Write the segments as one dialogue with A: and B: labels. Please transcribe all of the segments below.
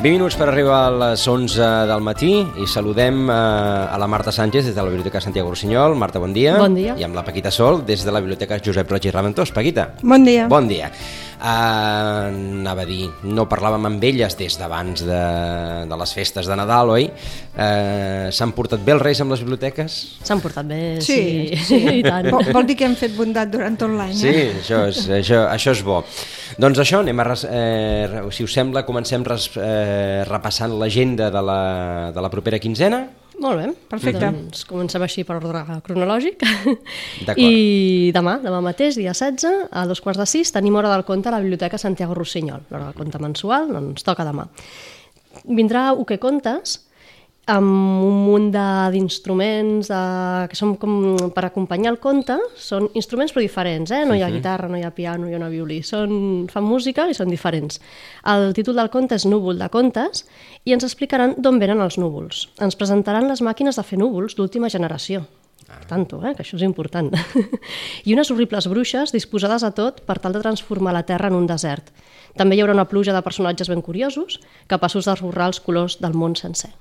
A: Vint minuts per arribar a les 11 del matí i saludem eh, a la Marta Sánchez des de la Biblioteca Santiago Rossinyol. Marta, bon dia.
B: Bon dia.
A: I amb la Paquita Sol des de la Biblioteca Josep Roig i Raventós. Paquita.
C: Bon dia.
A: Bon dia. Uh, anava a dir, no parlàvem amb elles des d'abans de, de les festes de Nadal, oi? Uh, S'han portat bé els Reis amb les biblioteques?
B: S'han portat bé,
C: Sí,
B: sí,
C: sí.
B: i tant.
C: Vol, vol dir que hem fet bondat durant tot l'any,
A: Sí,
C: eh?
A: això és, això, això és bo. Doncs això, anem a, res, eh, si us sembla, comencem res, eh, repassant l'agenda de, la, de la propera quinzena.
B: Molt bé.
C: Perfecte.
B: Doncs comencem així per ordre cronològic.
A: D'acord.
B: I demà, demà mateix, dia 16, a dos quarts de sis, tenim hora del conte a la Biblioteca Santiago Rossinyol. L'hora del conte mensual, doncs toca demà. Vindrà U que contes, amb un munt d'instruments de, que són com per acompanyar el conte, són instruments però diferents, eh? no hi ha guitarra, no hi ha piano, hi ha una violí, són, fan música i són diferents. El títol del conte és Núvol de contes i ens explicaran d'on venen els núvols. Ens presentaran les màquines de fer núvols d'última generació. Per tanto, eh, que això és important. I unes horribles bruixes disposades a tot per tal de transformar la Terra en un desert. També hi haurà una pluja de personatges ben curiosos, capaços d'esborrar els colors del món sencer.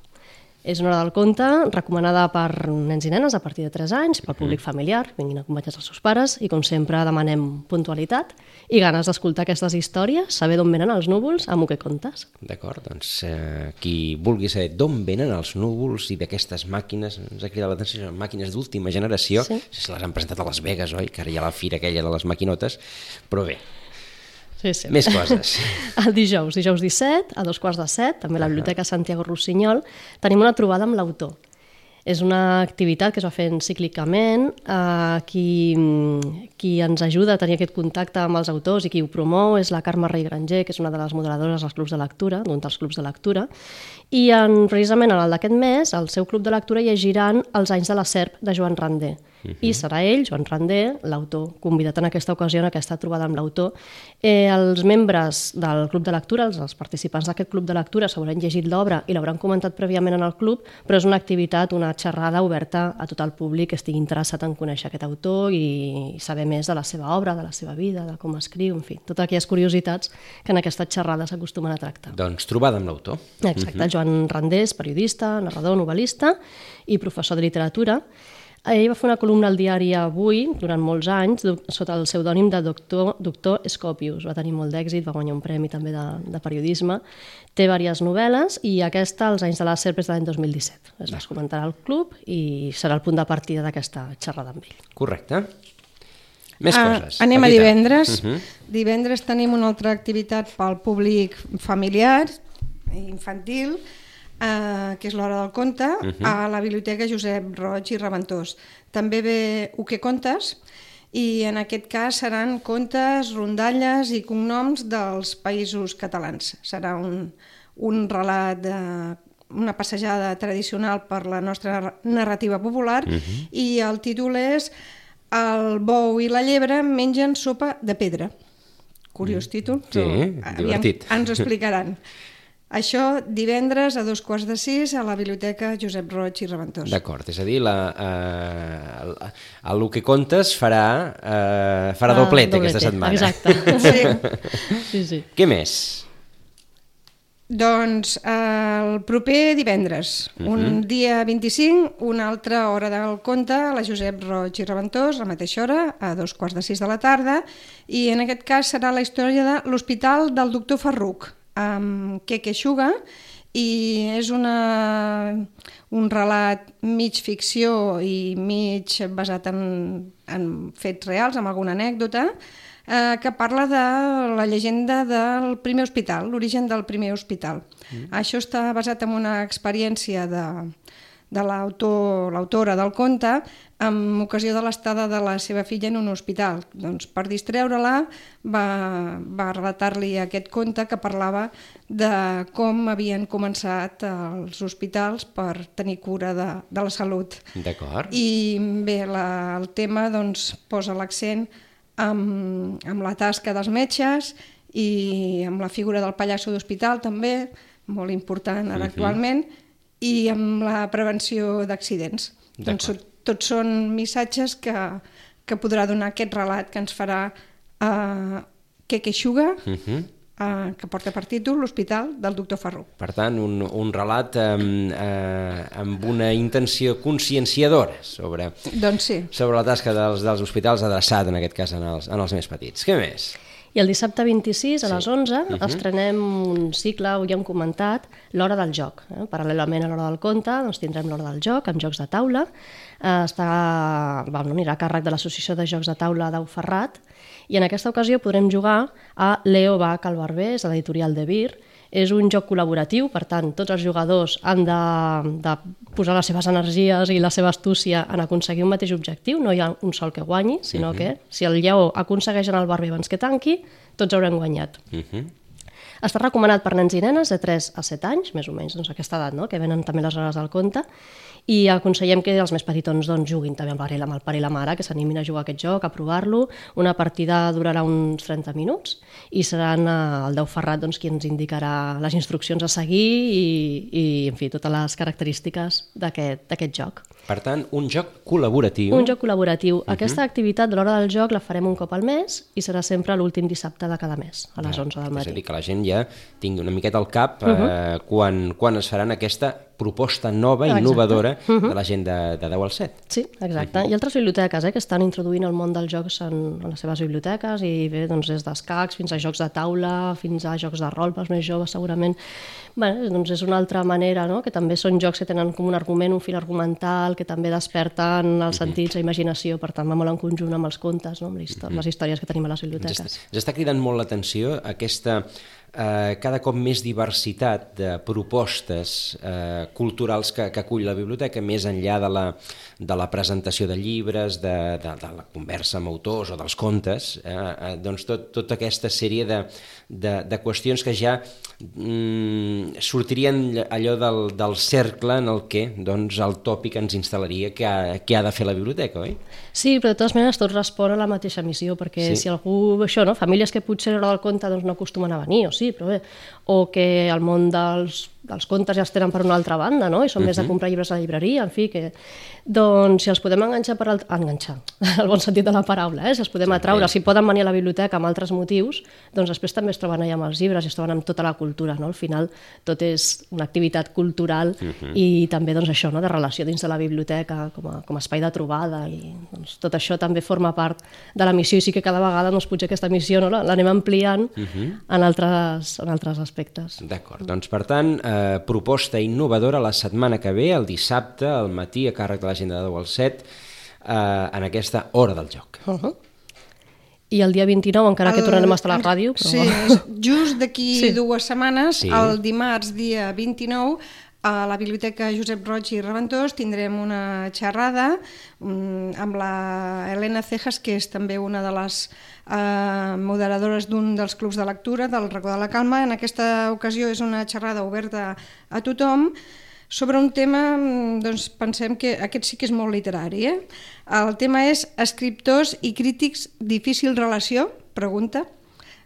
B: És una hora del conte recomanada per nens i nenes a partir de 3 anys, pel públic familiar, vinguin acompanyats els seus pares, i com sempre demanem puntualitat i ganes d'escoltar aquestes històries, saber d'on venen els núvols, amb què contes.
A: D'acord, doncs eh, qui vulgui saber d'on venen els núvols i d'aquestes màquines, ens ha cridat l'atenció, màquines d'última generació,
B: sí.
A: se les han presentat a Las Vegas, oi? Que ara hi ha la fira aquella de les maquinotes, però bé,
B: Sí, sí.
A: més coses.
B: El dijous, dijous 17, a dos quarts de set, també a la Biblioteca Santiago Rossinyol, tenim una trobada amb l'autor. És una activitat que es va fent cíclicament, eh, qui, qui ens ajuda a tenir aquest contacte amb els autors i qui ho promou és la Carme Rey Granger, que és una de les moderadores dels clubs de lectura, d'un dels clubs de lectura, i en, precisament en el d'aquest mes, al seu club de lectura llegiran Els anys de la serp de Joan Randé. I serà ell, Joan Randé, l'autor, convidat en aquesta ocasió, en aquesta trobada amb l'autor. Eh, els membres del club de lectura, els, els participants d'aquest club de lectura, s'hauran llegit l'obra i l'hauran comentat prèviament en el club, però és una activitat, una xerrada oberta a tot el públic que estigui interessat en conèixer aquest autor i saber més de la seva obra, de la seva vida, de com escriu, en fi, totes aquelles curiositats que en aquesta xerrada s'acostumen a tractar.
A: doncs trobada amb l'autor.
B: Exacte, Joan Randés, periodista, narrador, novel·lista i professor de literatura. Ell va fer una columna al diari Avui durant molts anys sota el pseudònim de doctor, doctor Scopius. Va tenir molt d'èxit, va guanyar un premi també de, de periodisme. Té diverses novel·les i aquesta, Els anys de la serp, és de l'any 2017. Es va comentar al club i serà el punt de partida d'aquesta xerrada amb ell.
A: Correcte. Més
C: Ah,
A: coses.
C: anem a divendres.
A: Uh -huh.
C: Divendres tenim una altra activitat pel públic familiar infantil, eh, que és l'hora del conte, a la Biblioteca Josep Roig i Reventós. També ve U que contes, i en aquest cas seran contes, rondalles i cognoms dels països catalans. Serà un, un relat de una passejada tradicional per la nostra narrativa popular i el títol és El bou i la llebre mengen sopa de pedra. Curiós títol,
A: Sí,
C: però
A: divertit.
C: ens ho explicaran. Això divendres a dos quarts de sis a la Biblioteca Josep Roig i Reventós.
A: D'acord, és a dir, la, eh, el, el, el que contes farà, eh, farà
B: Ah,
A: doblete,
B: doblete,
A: aquesta setmana.
B: exacte.
C: Sí.
B: Sí, sí.
A: Què més?
C: Doncs eh, el proper divendres, un dia 25, una altra hora del conte a la Josep Roig i Reventós, a la mateixa hora, a dos quarts de sis de la tarda, i en aquest cas serà la història de l'Hospital del Doctor Ferruc, amb Keke Xuga, i és una, un relat mig ficció i mig basat en, en fets reals, amb alguna anècdota, eh, que parla de la llegenda del primer hospital, l'origen del primer hospital. Mm. Això està basat en una experiència de, de l'autor, l'autora del conte en ocasió de l'estada de la seva filla en un hospital. Doncs per distreure-la va, va relatar-li aquest conte que parlava de com havien començat els hospitals per tenir cura de, de la salut.
A: D'acord.
C: I bé, la, el tema doncs, posa l'accent amb, amb la tasca dels metges i amb la figura del pallasso d'hospital també, molt important ara uh -huh. actualment, i amb la prevenció d'accidents. Doncs tots són missatges que, que podrà donar aquest relat que ens farà uh, que queixuga, uh -huh. uh, que porta per títol l'Hospital del doctor Ferro.
A: Per tant, un, un relat amb, eh, amb una intenció conscienciadora sobre,
C: doncs sí.
A: sobre la tasca dels, dels hospitals adreçat, en aquest cas, en els, en els més petits. Què més?
B: I el dissabte 26 a les 11 uh -huh. estrenem un cicle, ho ja hem comentat, l'hora del joc. Eh? Paral·lelament a l'hora del conte doncs tindrem l'hora del joc amb jocs de taula. Eh, està, bueno, anirà a càrrec de l'Associació de Jocs de Taula d'Au Ferrat i en aquesta ocasió podrem jugar a Leo Bach al Barber, és l'editorial de Vir, és un joc col·laboratiu, per tant, tots els jugadors han de, de posar les seves energies i la seva astúcia en aconseguir un mateix objectiu, no hi ha un sol que guanyi, sinó uh -huh. que si el lleó aconsegueix anar al barber abans que tanqui, tots haurem guanyat. Uh -huh. Està recomanat per nens i nenes de 3 a 7 anys, més o menys, doncs aquesta edat, no? que venen també les hores del conte, i aconsellem que els més petitons doncs, juguin també amb el, amb el pare i la mare, que s'animin a jugar aquest joc, a provar-lo. Una partida durarà uns 30 minuts i seran eh, el Deu Ferrat doncs, qui ens indicarà les instruccions a seguir i, i en fi, totes les característiques d'aquest joc.
A: Per tant, un joc col·laboratiu.
B: Un joc col·laboratiu. Uh -huh. Aquesta activitat de l'hora del joc la farem un cop al mes i serà sempre l'últim dissabte de cada mes, a les 11 del matí.
A: És a dir, que la gent ja tingui una miqueta al cap uh -huh. eh, quan, quan es faran aquesta proposta nova, Exacte. innovadora, uh -huh. de la gent de, de 10 al 7.
B: Sí, exacte. -huh. I altres biblioteques eh, que estan introduint el món dels jocs en, en les seves biblioteques i bé, doncs des d'escacs fins a jocs de taula, fins a jocs de rol pels més joves segurament. Bé, doncs és una altra manera, no? que també són jocs que tenen com un argument, un fil argumental, que també desperten els sentits, la imaginació, per tant va molt en conjunt amb els contes, no? amb les, històries, les històries que tenim a les biblioteques.
A: Ens està, ens està cridant molt l'atenció aquesta eh, cada cop més diversitat de propostes eh, culturals que, que acull la biblioteca, més enllà de la, de la presentació de llibres, de, de, de la conversa amb autors o dels contes, eh, eh, doncs tot, tota aquesta sèrie de, de, de qüestions que ja mm, sortirien allò del, del cercle en el que doncs, el tòpic ens instal·laria que ha, que ha de fer la biblioteca, oi?
B: Sí, però de totes maneres tot respon a la mateixa missió, perquè sí. si algú, això, no? famílies que potser a l'hora del conte doncs, no acostumen a venir, o sí, però bé, o que el món dels els contes ja els tenen per una altra banda, no? i són uh -huh. més de comprar llibres a la llibreria, en fi, que... Doncs si els podem enganxar per al... enganxar, el bon sentit de la paraula, eh? si els podem atraure, si poden venir a la biblioteca amb altres motius, doncs després també es troben allà amb els llibres i es troben amb tota la cultura, no? Al final tot és una activitat cultural uh -huh. i també doncs això, no? de relació dins de la biblioteca com a, com a espai de trobada i doncs, tot això també forma part de la missió i sí que cada vegada doncs, potser aquesta missió no? l'anem ampliant uh -huh. en, altres, en altres aspectes.
A: D'acord, doncs per tant, eh, proposta innovadora la setmana que ve, el dissabte, al matí, a càrrec de l'agenda de 10 al 7, eh, en aquesta hora del joc. Uh -huh.
B: I el dia 29, encara el, que tornarem a estar a la ràdio... Però...
C: Sí, just d'aquí sí. dues setmanes, sí. el dimarts, dia 29, a la Biblioteca Josep Roig i Reventós tindrem una xerrada um, amb la Helena Cejas, que és també una de les eh, moderadores d'un dels clubs de lectura del Racó de la Calma. En aquesta ocasió és una xerrada oberta a tothom sobre un tema, mm, doncs pensem que aquest sí que és molt literari. Eh? El tema és escriptors i crítics difícil relació? Pregunta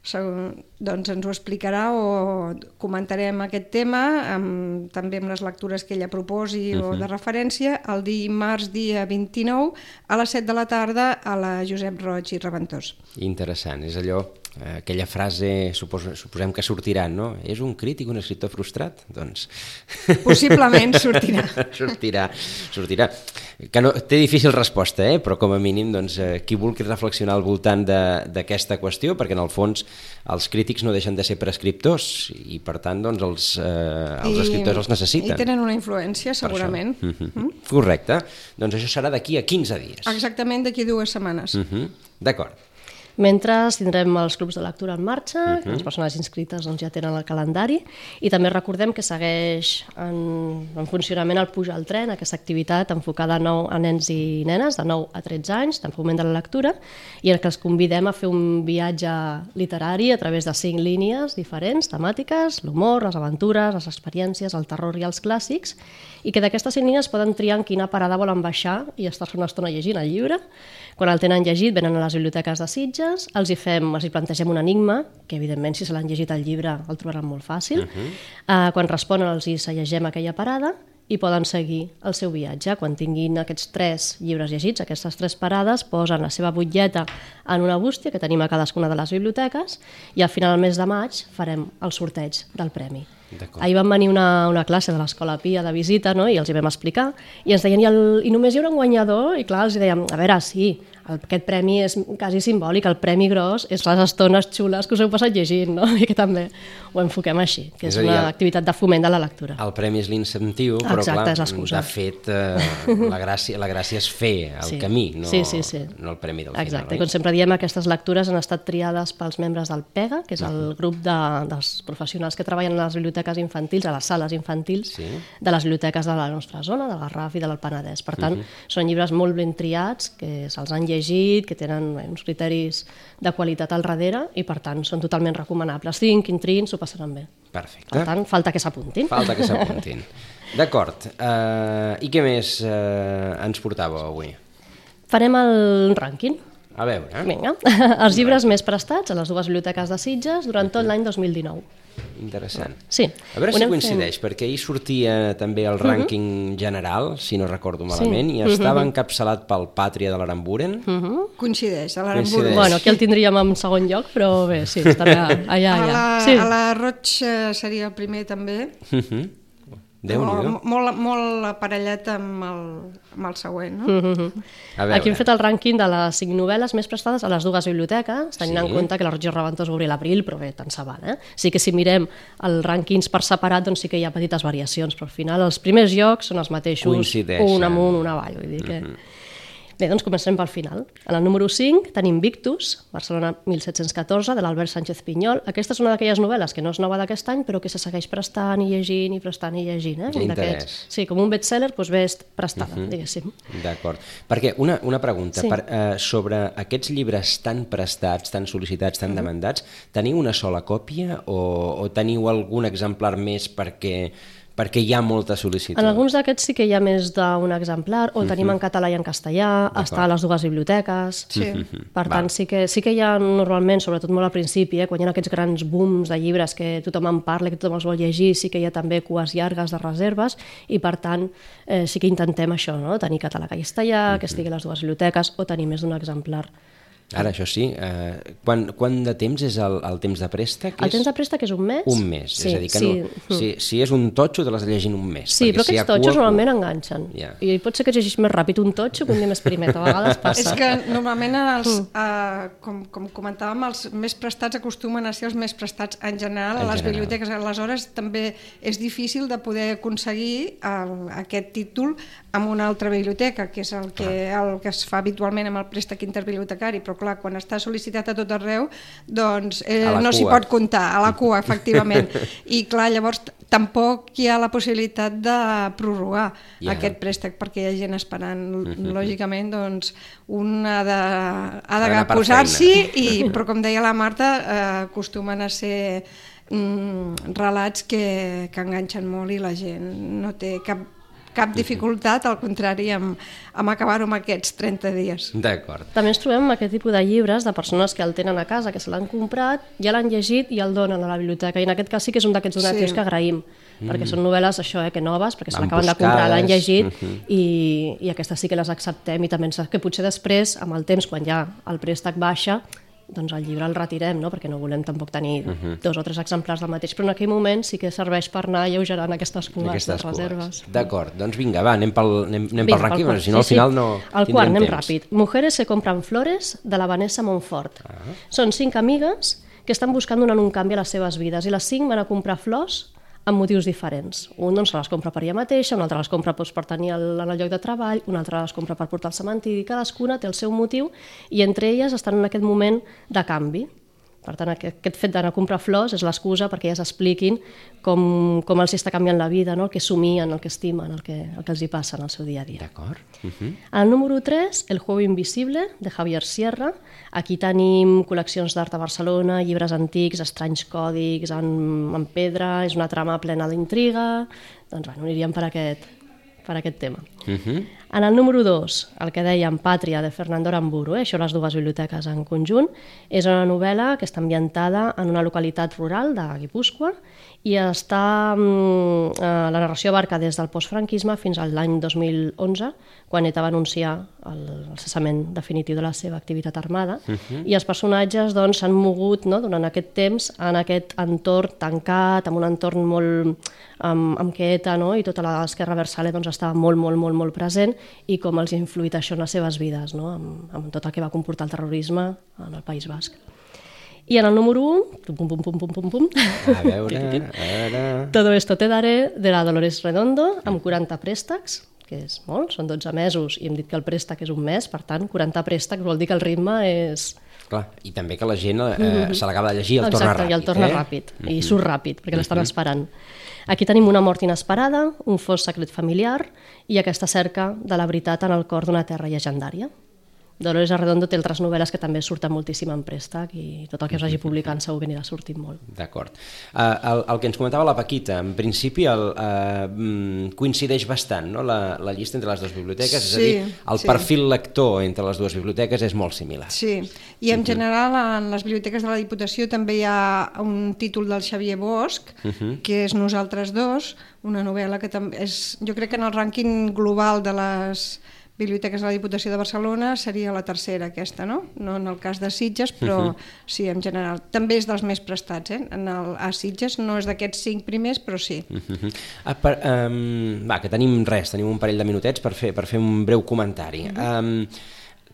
C: doncs ens ho explicarà o comentarem aquest tema amb, també amb les lectures que ella proposi uh -huh. o de referència el dimarts dia 29 a les 7 de la tarda a la Josep Roig i Reventós.
A: Interessant, és allò aquella frase, supos, suposem que sortirà, no? És un crític, un escriptor frustrat? Doncs...
C: Possiblement sortirà.
A: sortirà, sortirà. Que no, té difícil resposta, eh? però com a mínim doncs, eh, qui vulgui reflexionar al voltant d'aquesta qüestió, perquè en el fons els crítics no deixen de ser prescriptors i per tant doncs, els, eh, els I, escriptors els necessiten.
C: I tenen una influència, segurament. Mm
A: -hmm. mm? Correcte. Doncs això serà d'aquí a 15 dies.
C: Exactament d'aquí dues setmanes.
A: Mm -hmm. D'acord.
B: Mentre tindrem els clubs de lectura en marxa, uh -huh. que les persones inscrites doncs, ja tenen el calendari, i també recordem que segueix en, en funcionament el Puja al tren, aquesta activitat enfocada a, nou, a nens i nenes de 9 a 13 anys, de foment de la lectura, i en què els convidem a fer un viatge literari a través de cinc línies diferents, temàtiques, l'humor, les aventures, les experiències, el terror i els clàssics, i que d'aquestes cinc línies poden triar en quina parada volen baixar i estar-se una estona llegint el llibre. Quan el tenen llegit, venen a les biblioteques de Sitges, els hi fem, els hi plantegem un enigma, que evidentment si se l'han llegit el llibre el trobaran molt fàcil. Uh -huh. uh, quan responen els hi llegem aquella parada i poden seguir el seu viatge. Quan tinguin aquests tres llibres llegits, aquestes tres parades, posen la seva butlleta en una bústia que tenim a cadascuna de les biblioteques i al final del mes de maig farem el sorteig del premi. Ahir vam venir una, una classe de l'Escola Pia de visita no? i els hi vam explicar i ens deien, I, el, i només hi haurà un guanyador? I clar, els dèiem, a veure, sí, aquest premi és quasi simbòlic, el premi gros és les estones xules que us heu passat llegint, no? i que també ho enfoquem així, que és, és una dir, activitat de foment de la lectura.
A: El premi és l'incentiu, però
B: Exacte,
A: clar, de fet eh, la, gràcia, la gràcia és fer el
B: sí.
A: camí, no,
B: sí, sí, sí.
A: no el premi del
B: Exacte,
A: final.
B: com sempre diem, aquestes lectures han estat triades pels membres del PEGA, que és el grup de, dels professionals que treballen a les biblioteques infantils, a les sales infantils
A: sí.
B: de les biblioteques de la nostra zona, de la Garraf i de l'Alpenedès. Per tant, uh -huh. són llibres molt ben triats, que se'ls han llegit, que tenen bé, uns criteris de qualitat al darrere i per tant són totalment recomanables. Tinc, trin, s'ho passaran bé.
A: Perfecte.
B: Per tant, falta que s'apuntin.
A: Falta que s'apuntin. D'acord. Uh, I què més uh, ens portàveu avui?
B: Farem el rànquing.
A: A veure.
B: Vinga. Els llibres més prestats a les dues biblioteques de Sitges durant tot l'any 2019.
A: Interessant.
B: Sí.
A: A veure si
B: anem
A: coincideix,
B: fent.
A: perquè ahir sortia també el rànquing general, si no recordo malament,
B: Sí.
A: i estava encapçalat pel Pàtria de l'Aramburen.
C: Coincideix, a
A: Coincideix.
C: l'Aramburu.
B: Bueno, aquí el tindríem en segon lloc, però bé, sí, estarà allà,
C: A
B: allà.
C: la,
B: Sí.
C: a la Roig seria el primer també,
A: Déu-n'hi-do.
C: Molt, molt, molt aparellat amb el, amb el següent, no?
A: A veure.
B: Aquí hem fet el rànquing de les cinc novel·les més prestades a les dues biblioteques, tenint
A: Sí.
B: en compte que la Roig i Reventós va obrir l'abril, però bé, tant se val, eh? Sí que si mirem els rànquings per separat, doncs sí que hi ha petites variacions, però al final els primers llocs són els mateixos, un amunt, un avall, vull dir que... Bé, doncs comencem pel final. En el número 5 tenim Victus, Barcelona 1714, de l'Albert Sánchez Pinyol. Aquesta és una d'aquelles novel·les que no és nova d'aquest any, però que se segueix prestant i llegint i prestant i llegint. Eh?
A: Quin
B: Un
A: interès.
B: d'aquests- Sí, com un bestseller, doncs ve prestada, diguéssim.
A: D'acord. Perquè una, una pregunta,
B: Sí.
A: per, eh, sobre aquests llibres tan prestats, tan sol·licitats, tan demandats, teniu una sola còpia o, o teniu algun exemplar més perquè, perquè hi ha molta sol·licitud?
B: En alguns d'aquests sí que hi ha més d'un exemplar, o el tenim en català i en castellà, està a les dues biblioteques.
C: Sí.
B: Per tant, sí que, sí que hi ha normalment, sobretot molt al principi, eh, quan hi ha aquests grans booms de llibres que tothom en parla, que tothom els vol llegir, sí que hi ha també cues llargues de reserves i per tant eh, sí que intentem això, no? tenir català i castellà, que estigui a les dues biblioteques o tenir més d'un exemplar.
A: Ara, això sí, eh, quan, quan de temps és el, el temps de préstec?
B: El
A: És
B: temps de préstec és un mes.
A: Un mes,
B: sí,
A: és a dir, que
B: sí.
A: no, si, si és un totxo te l'has de llegir en un mes.
B: Sí, però
A: si
B: aquests totxos
A: cua,
B: normalment
A: cua.
B: enganxen.
A: Ja.
B: I pot ser que llegis més ràpid un totxo que un dia més primet. A vegades passa.
C: És que normalment, els, uh, com, com comentàvem, els més prestats acostumen a ser els més prestats en general
A: En
C: a les
A: general.
C: biblioteques. Aleshores, també és difícil de poder aconseguir el, aquest títol amb una altra biblioteca, que és el que, el que es fa habitualment amb el préstec interbibliotecari, però clar, quan està sol·licitat a tot arreu, doncs eh, no s'hi pot comptar, a la cua, efectivament. I clar, llavors tampoc hi ha la possibilitat de prorrogar
A: Ja.
C: aquest préstec perquè hi ha gent esperant. Lògicament, doncs, un ha de, ha de posar-s'hi, i, però com deia la Marta, eh, acostumen a ser mm, relats que, que enganxen molt i la gent no té cap, cap dificultat, al contrari, amb, amb acabar-ho amb aquests 30 dies.
A: D'acord.
B: També ens trobem amb aquest tipus de llibres de persones que el tenen a casa, que se l'han comprat, ja l'han llegit i el donen a la biblioteca. I en aquest cas sí que és un d'aquests donatius
C: Sí.
B: que agraïm, perquè són novel·les això, eh, que noves, perquè se l'acaben de comprar, l'han llegit,
A: mhm.
B: i, i aquestes sí que les acceptem i també ens que potser després, amb el temps, quan ja el préstec baixa, doncs el llibre el retirem, no? perquè no volem tampoc tenir
A: Mhm.
B: dos o tres exemplars del mateix, però en aquell moment sí que serveix per anar alleugerant aquestes cues
A: Aquestes
B: de reserves.
A: D'acord, doncs vinga, va, anem pel, anem, anem
B: Vinga,
A: pel rànquing, perquè si no al final no
B: El quart, anem
A: temps.
B: ràpid. Mujeres se compran flores, de la Vanessa Montfort.
A: Ah.
B: Són cinc amigues que estan buscant donar un canvi a les seves vides i les cinc van a comprar flors amb motius diferents. Un doncs, les compra per ella mateixa, un altre les compra doncs, per tenir el, en el lloc de treball, un altre les compra per portar al cementiri, cadascuna té el seu motiu i entre elles estan en aquest moment de canvi. Per tant, aquest, aquest fet d'anar a comprar flors és l'excusa perquè elles expliquin com, com els està canviant la vida, no? el que somien, el que estimen, el que, el que els hi passa en el seu dia a dia.
A: D'acord. Uh -huh.
B: El número 3, El juego invisible, de Javier Sierra. Aquí tenim col·leccions d'art a Barcelona, llibres antics, estranys còdics en, en pedra, és una trama plena d'intriga... Doncs bueno, aniríem per aquest, per aquest tema.
A: Uh -huh.
B: En el número 2, el que dèiem Pàtria, de Fernando Aramburu, eh? això les dues biblioteques en conjunt, és una novel·la que està ambientada en una localitat rural de Guipúscoa i està, mm, eh, la narració abarca des del postfranquisme fins al l'any 2011, quan ETA va anunciar el, el cessament definitiu de la seva activitat armada, uh -huh. i els personatges doncs, s'han mogut no, durant aquest temps en aquest entorn tancat, en un entorn molt amb, amb què ETA no, i tota l'esquerra versale doncs, estava molt, molt, molt, molt present i com els ha influït això en les seves vides, no, amb, amb tot el que va comportar el terrorisme en el País Basc. I en el número 1, pum, pum, pum, pum, pum, pum,
A: A veure, a veure...
B: Todo esto te daré, de la Dolores Redondo, amb 40 préstecs, que és molt, són 12 mesos, i hem dit que el préstec és un mes, per tant, 40 préstecs vol dir que el ritme és...
A: Clar, i també que la gent eh, se l'acaba de llegir i el torna
B: Exacte,
A: ràpid.
B: i el torna
A: eh?
B: ràpid, i surt ràpid, perquè l'estan esperant. Aquí tenim una mort inesperada, un fos secret familiar i aquesta cerca de la veritat en el cor d'una terra llegendària. Dolores Arredondo té altres novel·les que també surten moltíssim en préstec i tot el que us hagi publicant segur que anirà sortint molt.
A: D'acord. Uh, el, el que ens comentava la Paquita, en principi el, uh, coincideix bastant no? la, la llista entre les dues biblioteques, és a
C: Sí,
A: dir, el
C: sí.
A: perfil lector entre les dues biblioteques és molt similar.
C: Sí, i en general en les biblioteques de la Diputació també hi ha un títol del Xavier Bosch, que és Nosaltres dos, una novel·la que també és, jo crec que en el rànquing global de les biblioteques de la Diputació de Barcelona seria la tercera aquesta, no? No en el cas de Sitges, però sí, en general. També és dels més prestats, eh? En el, a Sitges no és d'aquests cinc primers, però sí.
A: Mhm. Ah, per, um, va, que tenim res, tenim un parell de minutets per fer, per fer un breu comentari. Um,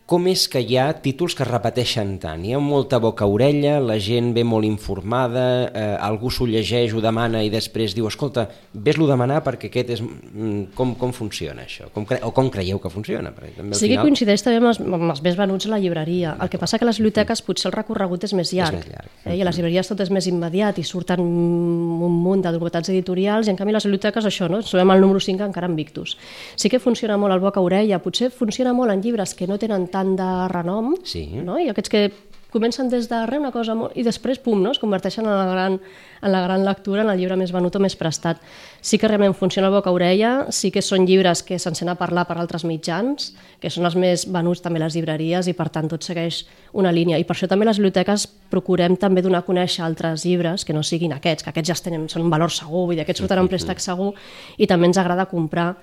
A: com és que hi ha títols que es repeteixen tant? Hi ha molta boca-orella, la gent ve molt informada, eh, algú s'ho llegeix, ho demana i després diu, escolta, ves-lo demanar perquè aquest és... mm, Com, com funciona això? Com cre... O com creieu que funciona? Perquè també, al
B: Sí que
A: final...
B: coincideix també amb els, amb els més venuts a la llibreria. El que passa que a les biblioteques potser el recorregut és més llarg.
A: més llarg.
B: Eh? I a les llibreries tot és més immediat i surten un munt de novetats editorials i en canvi les biblioteques això, no? Ens trobem al número 5 encara en Victus. Sí que funciona molt el boca-orella, potser funciona molt en llibres que no tenen tant de renom,
A: Sí.
B: no? i aquests que comencen des de res una cosa molt... i després, pum, no? es converteixen en la, gran, en la gran lectura, en el llibre més venut o més prestat. Sí que realment funciona el boca-orella, sí que són llibres que s'encén a parlar per altres mitjans, que són els més venuts també les llibreries i per tant tot segueix una línia. I per això també les biblioteques procurem també donar a conèixer altres llibres que no siguin aquests, que aquests ja tenen, són un valor segur, vull dir, aquests surten en préstec segur i també ens agrada comprar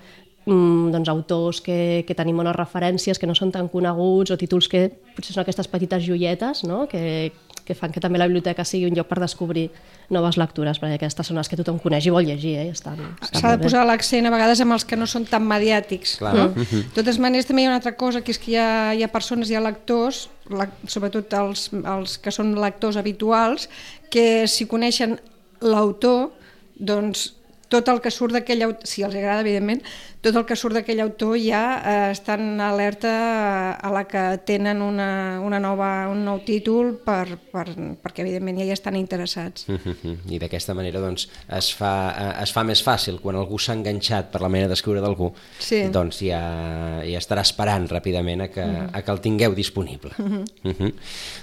B: doncs, autors que, que tenim bones referències, que no són tan coneguts, o títols que potser són aquestes petites joietes, no? que, que fan que també la biblioteca sigui un lloc per descobrir noves lectures, perquè aquestes són les que tothom coneix i vol llegir, eh?
C: S'ha de posar l'accent a vegades amb els que no són tan mediàtics.
A: Clar.
C: No? De totes maneres, també hi ha una altra cosa, que és que hi ha, hi ha persones, hi ha lectors, la, sobretot els, els que són lectors habituals, que si coneixen l'autor, doncs tot el que surt d'aquell autor, si els agrada, evidentment, tot el que surt d'aquell autor ja eh, estan alerta a la que tenen una, una nova, un nou títol per, per, perquè, evidentment, ja hi estan interessats.
A: Mhm. I d'aquesta manera doncs, es, fa, eh, es fa més fàcil quan algú s'ha enganxat per la manera d'escriure d'algú
C: Sí.
A: doncs ja, ja estarà esperant ràpidament a que, a que el tingueu disponible Mhm.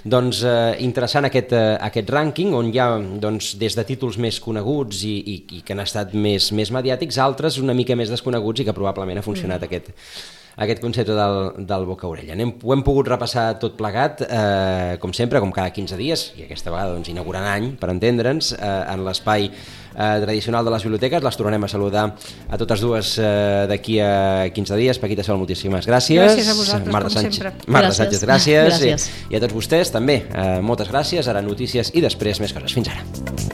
A: doncs eh, interessant aquest, eh, aquest rànquing on hi ha doncs, des de títols més coneguts i, i, i que han estat més, més mediàtics altres una mica més desconeguts i que probablement ha funcionat aquest, aquest concepte del, del boca-orella. Ho hem pogut repassar tot plegat, eh, com sempre, com cada 15 dies, i aquesta vegada doncs, inaugurant any, per entendre'ns, eh, en l'espai eh, tradicional de les biblioteques. Les tornarem a saludar a totes dues eh, d'aquí a 15 dies. Paquita Sol, moltíssimes gràcies.
C: Gràcies a vosaltres,
A: Marta
C: com
A: Sánchez,
C: sempre.
A: Marta
B: Gràcies.
A: Sánchez, gràcies.
B: Gràcies.
A: I, I a tots vostès també, eh, moltes gràcies. Ara notícies i després més coses. Fins ara.